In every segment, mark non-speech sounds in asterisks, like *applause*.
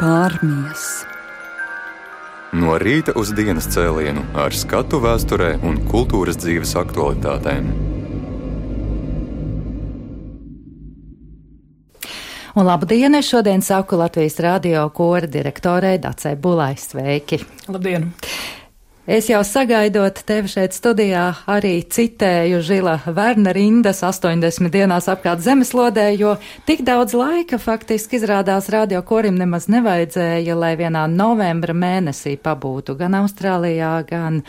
pārmies. No rīta uz dienas cēlienu ar skatu vēsturē un kultūras dzīves aktualitātēm. Un labdien! Es šodien saku Latvijas radio kora direktorei Dacei Bulai. Sveiki! Labdien! Es jau sagaidot tevi šeit studijā arī citēju Žila Verna rindas 80 dienās apkārt zemeslodē, jo tik daudz laika faktiski izrādās radio korim nemaz nevajadzēja, lai vienā novembra mēnesī pabūtu gan Austrālijā, gan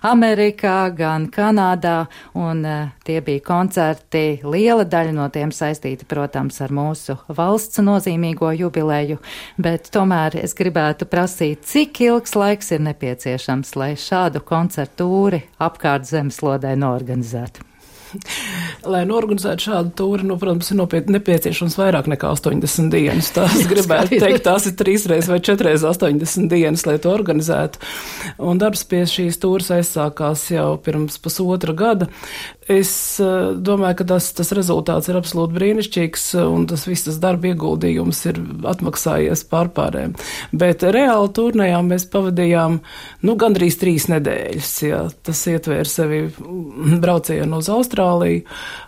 Amerikā, gan Kanādā, un uh, tie bija koncerti, liela daļa no tiem saistīti, protams, ar mūsu valsts nozīmīgo jubileju, bet tomēr es gribētu prasīt, cik ilgs laiks ir nepieciešams, lai šādu koncertūri apkārt zemeslodē norganizētu? *laughs* Lai norganizētu šādu tūri, nu, protams, ir nopietni nepieciešams vairāk nekā 80 dienas. *laughs* Tās gribētu teikt, tās ir trīsreiz vai četreiz 80 dienas, lai to organizētu. Un darbs pie šīs tūras aizsākās jau pirms pusotra gada. Es uh, domāju, ka tas, tas rezultāts ir absolūti brīnišķīgs, un tas viss tas darba ieguldījums ir atmaksājies pārpārēm. Bet reāli turnējā mēs pavadījām, nu, gandrīz trīs nedēļas, ja tas ietvēr sevi braucienu uz Austrāliju,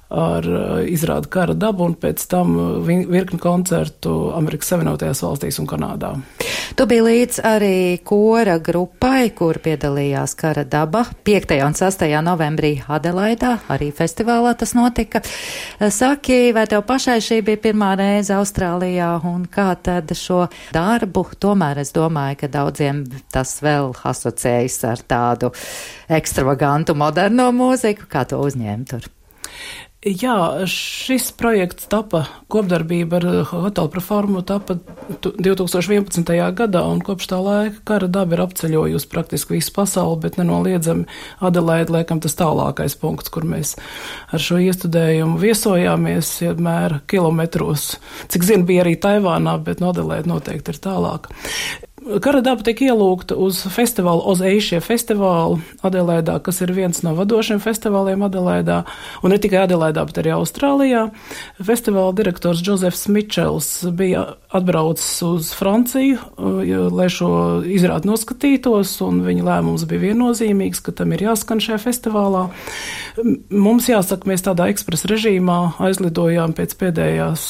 ar uh, izrādu kara dabu un pēc tam uh, virkni koncertu Amerikas Savienotajās valstīs un Kanādā. Tu biji līdz arī kora grupai, kur piedalījās kara daba 5. un 6. novembrī Adelaidā, arī festivālā tas notika. Saki, vai tev pašai šī bija pirmā reize Austrālijā un kā tad šo darbu, tomēr es domāju, ka daudziem tas vēl asociējas ar tādu ekstravagantu moderno mūziku, kā to uzņēma tur. Jā, šis projekts tapa kopdarbība ar Hotelu Proformu tapa 2011. gadā, un kopš tā laika kara daba ir apceļojusi praktiski visu pasauli, bet nenoliedzami Adelaide, laikam, tas tālākais punkts, kur mēs ar šo iestudējumu viesojāmies, vienmēr kilometros. Cik zinu, bija arī Taivānā, bet no Adelaide noteikti ir tālāk. Kara daba tika ielūgta uz festivālu, uz Eišie festivālu Adelaidā, kas ir viens no vadošiem festivāliem Adelaidā, un ne tikai Adelaidā, bet arī Austrālijā. Festivāla direktors Džozefs Mičels bija atbraucis uz Franciju, lai šo izrādi noskatītos, un viņa lēmums bija viennozīmīgs, ka tam ir jāskan šajā festivālā. Mums jāsaka, mēs tādā ekspresa režīmā aizlidojām pēc pēdējās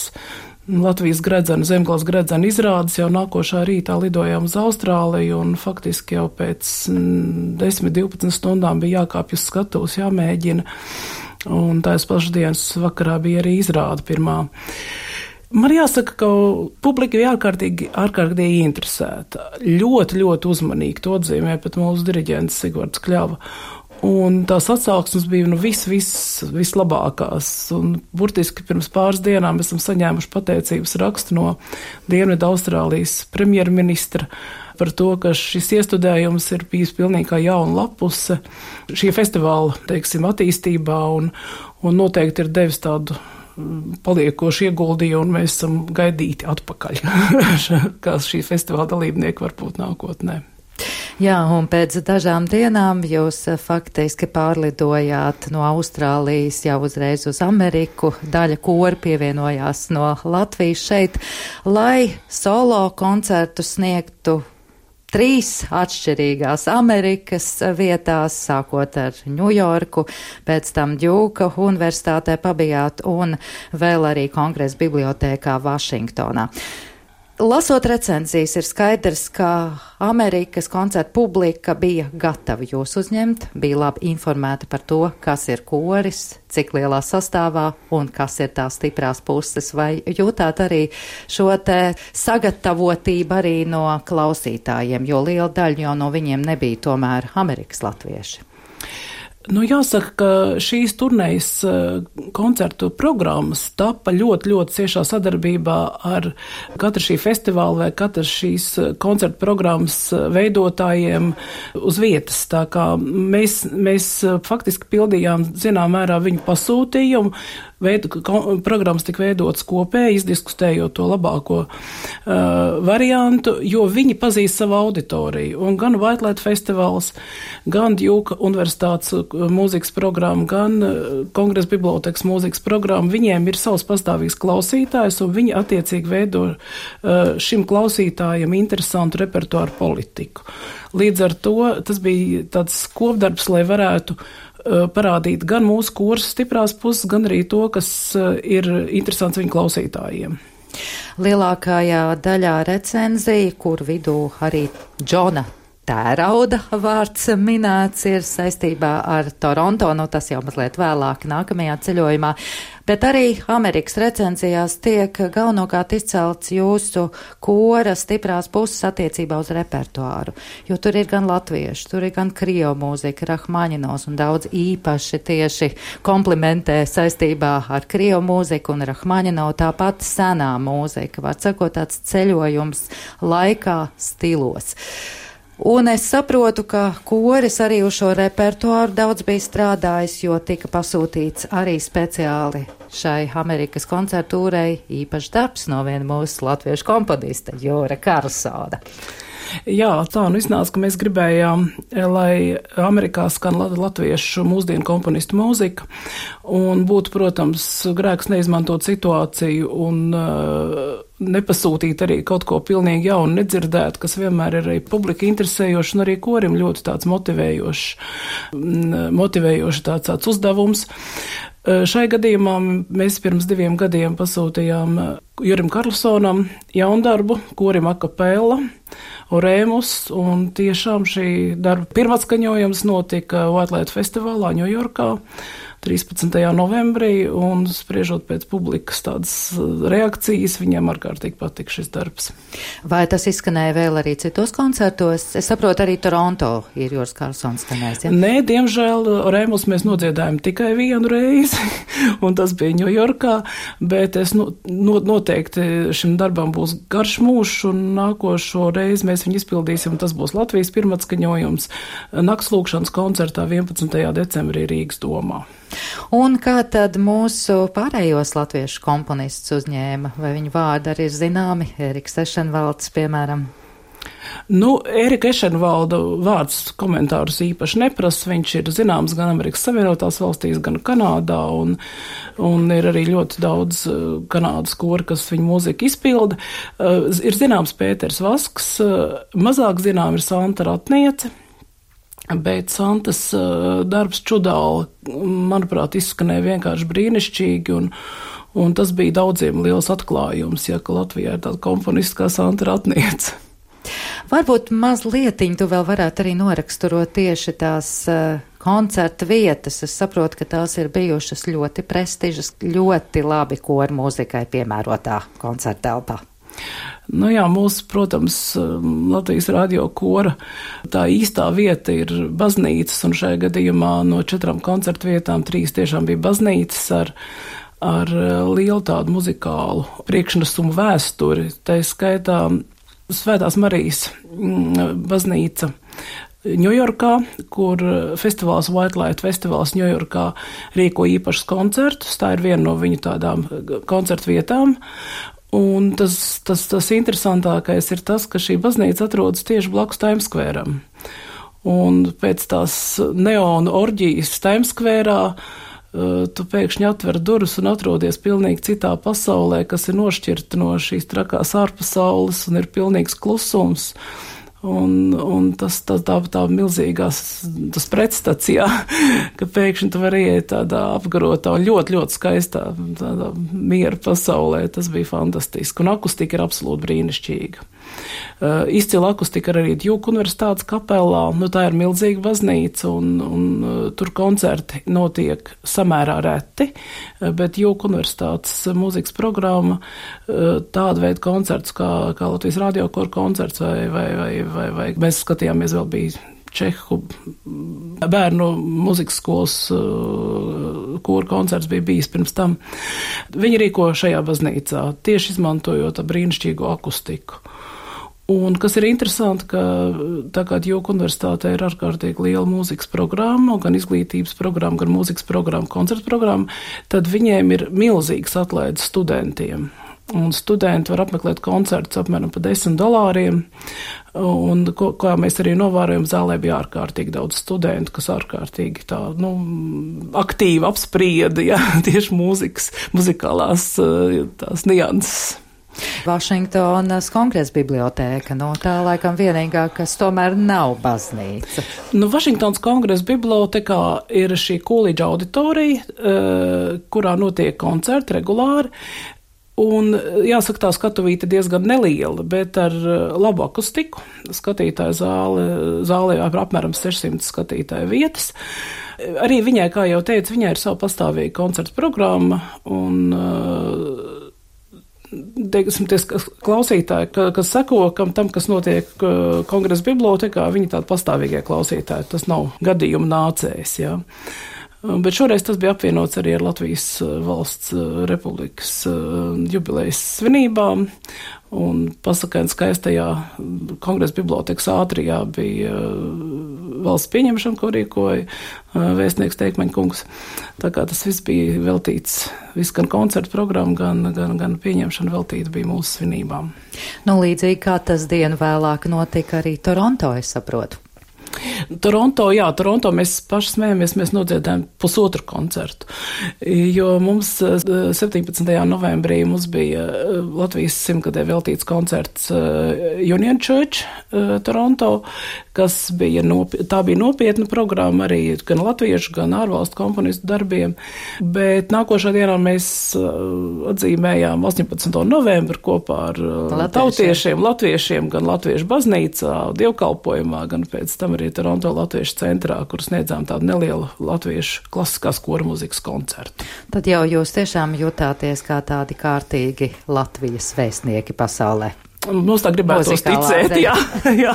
Latvijas gredzena, zemgals gredzena izrādes jau nākošā rītā lidojām uz Austrāliju un faktiski jau pēc 10-12 mm, stundām bija jākāpj uz skatuves, jāmēģina. Un tās pašas dienas vakarā bija arī izrāda pirmā. Man jāsaka, ka publika bija ārkārtīgi, ārkārtīgi interesēta. Ļoti, ļoti uzmanīgi to atzīmē pat mūsu diriģents Sigvards Kļava. Un tās atsauksmes bija nu, vis, vis, vislabākās. Un, burtiski pirms pāris dienām esam saņēmuši pateicības rakstu no Dienvidu Austrālijas premjerministra par to, ka šis iestudējums ir bijis pilnīgi kā jauna lapuse šī festivāla, teiksim, attīstībā un, un noteikti ir devis tādu mm, paliekošu ieguldījumu, un mēs esam gaidīti atpakaļ, *laughs* kā šī festivāla dalībnieki varbūt nākotnē. Jā, un pēc dažām dienām jūs eh, faktiski pārlidojāt no Austrālijas jau uzreiz uz Ameriku. Daļa kori pievienojās no Latvijas šeit, lai solo koncertu sniegtu trīs atšķirīgās Amerikas vietās, sākot ar Ņujorku, pēc tam Džūka universitātē pabijāt un vēl arī kongresa bibliotēkā Vašingtonā. Lasot recenzijas, ir skaidrs, ka Amerikas koncerta publika bija gatava jūs uzņemt, bija labi informēta par to, kas ir koris, cik lielā sastāvā un kas ir tās stiprās puses, vai jūtāt arī šo te sagatavotību arī no klausītājiem, jo liela daļa jau no viņiem nebija tomēr Amerikas latvieši. Nu, jāsaka, ka šīs turnējas eh, koncertu programmas tapa ļoti, ļoti ciešā sadarbībā ar katru šī festivāla vai katru šīs eh, koncertu programmas eh, veidotājiem uz vietas. Tā kā mēs, mēs faktiski pildījām, zinām, mērā viņu pasūtījumu, veidu, programmas tika veidotas kopēji, izdiskutējot to labāko uh, variantu, jo viņi pazīst savu auditoriju. Un gan Whitelight festivāls, gan Djuka universitātes mūzikas programma, gan Kongresa bibliotekas mūzikas programma, viņiem ir savs pastāvīgs klausītājs, un viņi attiecīgi veido uh, šim klausītājam interesantu repertuāru politiku. Līdz ar to tas bija tāds kopdarbs, lai varētu uh, parādīt gan mūsu kursu stiprās puses, gan arī to, kas uh, ir interesants viņu klausītājiem. Lielākajā daļā recenzija, kur vidū arī Džona tērauda vārds minēts ir saistībā ar Toronto, nu tas jau mazliet vēlāk nākamajā ceļojumā, bet arī Amerikas recenzijās tiek galvenokārt izcelts jūsu kora stiprās puses attiecībā uz repertuāru, jo tur ir gan latviešu, tur ir gan krievu mūzika, Rahmaņinos un daudz īpaši tieši komplimentē saistībā ar krievu mūziku un Rahmaņino tāpat senā mūzika, var sakot tāds ceļojums laikā stilos. Un es saprotu, ka koris arī uz šo repertuāru daudz bija strādājis, jo tika pasūtīts arī speciāli šai Amerikas koncertūrai īpašs darbs no viena mūsu latviešu komponista Jūra Karlsona. Jā, tā nu iznāca, ka mēs gribējām, eh, lai Amerikā skan latviešu mūsdienu komponistu mūzika, un būtu, protams, grēks neizmantot situāciju un uh, nepasūtīt arī kaut ko pilnīgi jaunu, nedzirdēt, kas vienmēr ir arī publika interesējoši un arī korim ļoti tāds motivējošs, mm, motivējošs tāds, tāds uzdevums. Šai gadījumā mēs pirms diviem gadiem pasūtījām Jurim Karlsonam jaundarbu, korim akapela, Orēmus, un tiešām šī darba pirmatskaņojums notika White festivālā Ņujorkā. 13. novembrī, un spriežot pēc publikas tādas uh, reakcijas, viņiem ārkārtīgi patika šis darbs. Vai tas izskanēja vēl arī citos koncertos? Es saprotu, arī Toronto ir Jūras Karlsons skanējis. Ja? Nē, diemžēl Rēmus mēs nodziedājam tikai vienu reizi, *laughs* un tas bija Ņujorkā, bet es no, no, noteikti šim darbam būs garš mūžs, un nākošo reizi mēs viņu izpildīsim, un tas būs Latvijas pirmatskaņojums Nakslūkšanas koncertā 11. decembrī Rīgas domā. Un kā tad mūsu pārējos latviešu komponistus uzņēma? Vai viņu vārdi arī ir zināmi? Eriks Ešenvalds, piemēram. Nu, Erika Ešenvalda vārds komentārus īpaši neprasa. Viņš ir zināms gan Amerikas Savienotās valstīs, gan Kanādā, un, un ir arī ļoti daudz uh, kanādas kori, kas viņa mūziku izpilda. Uh, ir zināms Pēters Vasks, uh, mazāk zinām ir Santa Ratniece. Bet Santas uh, darbs čudāli, manuprāt, izskanēja vienkārši brīnišķīgi, un, un tas bija daudziem liels atklājums, ja Latvijā ir tāda komponista kā Santa Ratniece. *laughs* Varbūt mazliet tu vēl varētu arī noraksturot tieši tās uh, koncerta vietas. Es saprotu, ka tās ir bijušas ļoti prestižas, ļoti labi koru mūzikai piemērotā koncerta telpā. Nu jā, mūsu, protams, um, Latvijas radio kora tā īstā vieta ir baznīcas, un šajā gadījumā no četrām koncertu vietām trīs tiešām bija baznīcas ar, ar uh, lielu tādu muzikālu priekšnesumu vēsturi. Tā skaitā Svētās Marijas mm, baznīca Ņujorkā, kur festivāls Whitelight festivāls Ņujorkā rīko īpašus koncertus. Tā ir viena no viņu tādām koncertu vietām. Un tas, tas, tas interesantākais ir tas, ka šī baznīca atrodas tieši blakus Timeskvēram. Un pēc tās neonu orģijas Timeskvērā uh, tu pēkšņi atver durvis un atrodies pilnīgi citā pasaulē, kas ir nošķirta no šīs trakās ārpasaules un ir pilnīgs klusums. Un, un tas tā, tā, tā milzīgās, tas pretstats, jā, *laughs* ka pēkšņi tu vari iet tādā apgarotā un ļoti, ļoti skaistā tādā miera pasaulē. Tas bija fantastiski. Un akustika ir absolūti brīnišķīga. Uh, izcila akustika arī Djuka universitātes kapelā. Nu, tā ir milzīga baznīca, un, un uh, tur koncerti notiek samērā reti, uh, bet Djuka universitātes mūzikas programma tāda veida koncerts kā, kā Latvijas radiokora koncerts vai, vai, vai, vai, vai mēs skatījāmies vēl bija Čehu bērnu muzikas skolas kūra koncerts bija bijis pirms tam. Viņi rīko šajā baznīcā, tieši izmantojot brīnišķīgu akustiku. Un kas ir interesanti, ka kā Jūka universitātē ir ārkārtīgi liela mūzikas programma, gan izglītības programma, gan mūzikas programma, koncerta programma, tad viņiem ir milzīgas atlaides studentiem. Un studenti var apmeklēt koncertus apmēram par 10 dolāriem. Un, ko, kā mēs arī novērojam, zālē bija ārkārtīgi daudz studentu, kas ārkārtīgi tā, nu, aktīvi apsprieda ja, *laughs* tieši mūzikas, muzikālās tās nianses. Vašingtonas kongresa bibliotēka, no tā laikam vienīgā, kas tomēr nav baznīca. Nu, Vašingtonas kongresa bibliotekā ir šī Coolidge auditorija, eh, kurā notiek koncerti regulāri. Un, jāsaka, tā skatuvīte diezgan neliela, bet ar eh, labu akustiku. Skatītāju zāle, zālē ir apmēram 600 skatītāju vietas. Arī viņai, kā jau teicu, viņai ir sava pastāvīga koncerta programma. Un, uh, teiksim, tie klausītāji, ka, kas seko kam tam, kas notiek kongresa bibliotekā, viņi tādi pastāvīgie klausītāji. Tas nav gadījuma nācējs. Ja. Bet šoreiz tas bija apvienots arī ar Latvijas valsts republikas jubilejas svinībām. Un pasakāns skaistajā kongresa bibliotekas ātrijā bija uh, valsts pieņemšana, ko rīkoja uh, vēstnieks Teikmaņkungs. Tā kā tas viss bija veltīts, viss gan koncertu programma, gan, gan, gan pieņemšana veltīta bija mūsu svinībām. Nu, līdzīgi kā tas dienu vēlāk notika arī Toronto, es saprotu. Toronto, jā, Toronto mēs paši smējamies, mēs nodziedājam pusotru koncertu, jo mums 17. Eh, novembrī mums bija eh, Latvijas simtgadē veltīts koncerts eh, Union Church Toronto, kas bija, nopi tā bija nopietna programma arī gan latviešu, gan ārvalstu komponistu darbiem, bet nākošā dienā mēs atzīmējām 18. novembru kopā ar Latviešiem. tautiešiem, latviešiem, gan latviešu baznīcā, dievkalpojumā, gan pēc tam arī Toronto Latviešu centrā, kur sniedzām tādu nelielu latviešu klasiskās kora mūzikas koncertu. Tad jau jūs tiešām jutāties kā tādi kārtīgi Latvijas vēstnieki pasaulē. Mums tā gribētu ticēt, jā, *laughs* jā.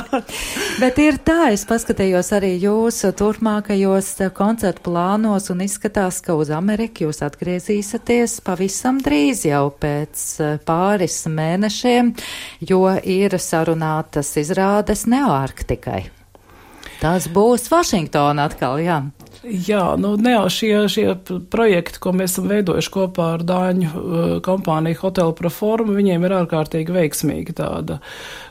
Bet ir tā, es paskatījos arī jūsu turpmākajos koncertu plānos un izskatās, ka uz Ameriku jūs atgriezīsieties pavisam drīz jau pēc eh, pāris mēnešiem, jo ir sarunātas izrādes Neoarktikai. Tas būs Vašingtona atkal, jā. Jā, nu, ne, šie, šie projekti, ko mēs esam veidojuši kopā ar Dāņu uh, kompāniju Hotel Proforma, viņiem ir ārkārtīgi veiksmīga tāda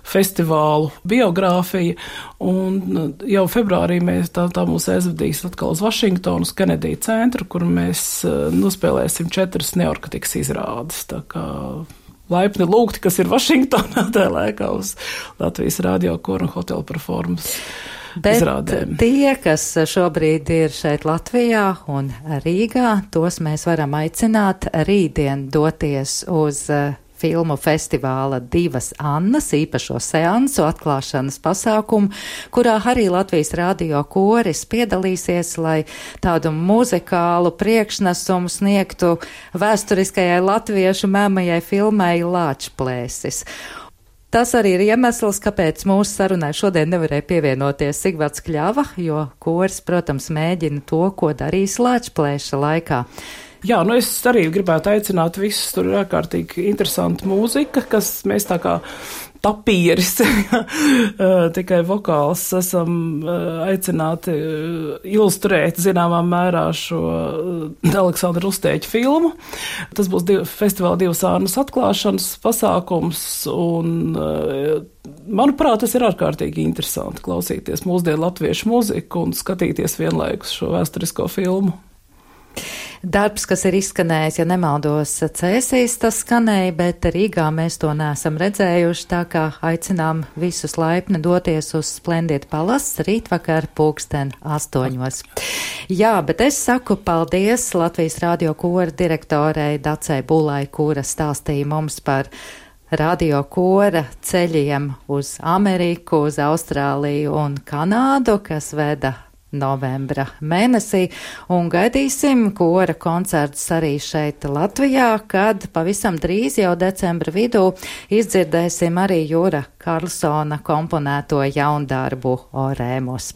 festivālu biogrāfija, un uh, jau februārī mēs tā, tā mūs aizvedīs atkal uz Vašingtonu, uz Kennedy centru, kur mēs uh, nospēlēsim četras neorkatikas izrādes. Tā kā laipni lūgti, kas ir Vašingtonā *laughs* tajā laikā uz Latvijas radio koru un hotelu performas. Bet izrādēm. tie, kas šobrīd ir šeit Latvijā un Rīgā, tos mēs varam aicināt rītdien doties uz uh, filmu festivāla divas Annas īpašo seansu atklāšanas pasākumu, kurā arī Latvijas radio koris piedalīsies, lai tādu muzikālu priekšnesumu sniegtu vēsturiskajai latviešu mēmajai filmai Lāčplēsis. Tas arī ir iemesls, kāpēc mūsu sarunai šodien nevarēja pievienoties Sigvards Kļava, jo kors, protams, mēģina to, ko darīs Lāčplēša laikā. Jā, nu es arī gribētu aicināt visus, tur ir ārkārtīgi interesanta mūzika, kas mēs tā kā tapieris, *laughs* tikai vokāls esam aicināti ilustrēt zināmā mērā šo Aleksandra Ustēķa filmu. Tas būs div, festivāla divas ārnas atklāšanas pasākums, un manuprāt, tas ir ārkārtīgi interesanti klausīties mūsdienu latviešu mūziku un skatīties vienlaikus šo vēsturisko filmu. Darbs, kas ir izskanējis, ja nemaldos, cēsīs tas skanēja, bet Rīgā mēs to neesam redzējuši, tā kā aicinām visus laipni doties uz Splendid Palas rītvakar pulksten astoņos. Jā, bet es saku paldies Latvijas radio kora direktorei Dacei Bulai, kura stāstīja mums par radio kora ceļiem uz Ameriku, uz Austrāliju un Kanādu, kas veda novembra mēnesī, un gaidīsim kora koncertus arī šeit Latvijā, kad pavisam drīz jau decembra vidū izdzirdēsim arī Jūra Karlsona komponēto jaundarbu Orēmus.